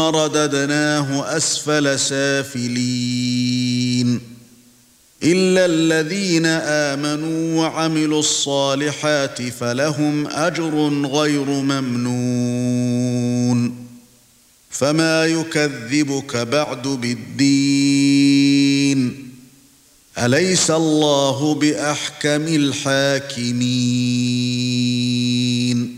رَدَدْنَاهُ أَسْفَلَ سَافِلِينَ إِلَّا الَّذِينَ آمَنُوا وَعَمِلُوا الصَّالِحَاتِ فَلَهُمْ أَجْرٌ غَيْرُ مَمْنُونٍ فَمَا يُكَذِّبُكَ بَعْدُ بِالدِّينِ أَلَيْسَ اللَّهُ بِأَحْكَمِ الْحَاكِمِينَ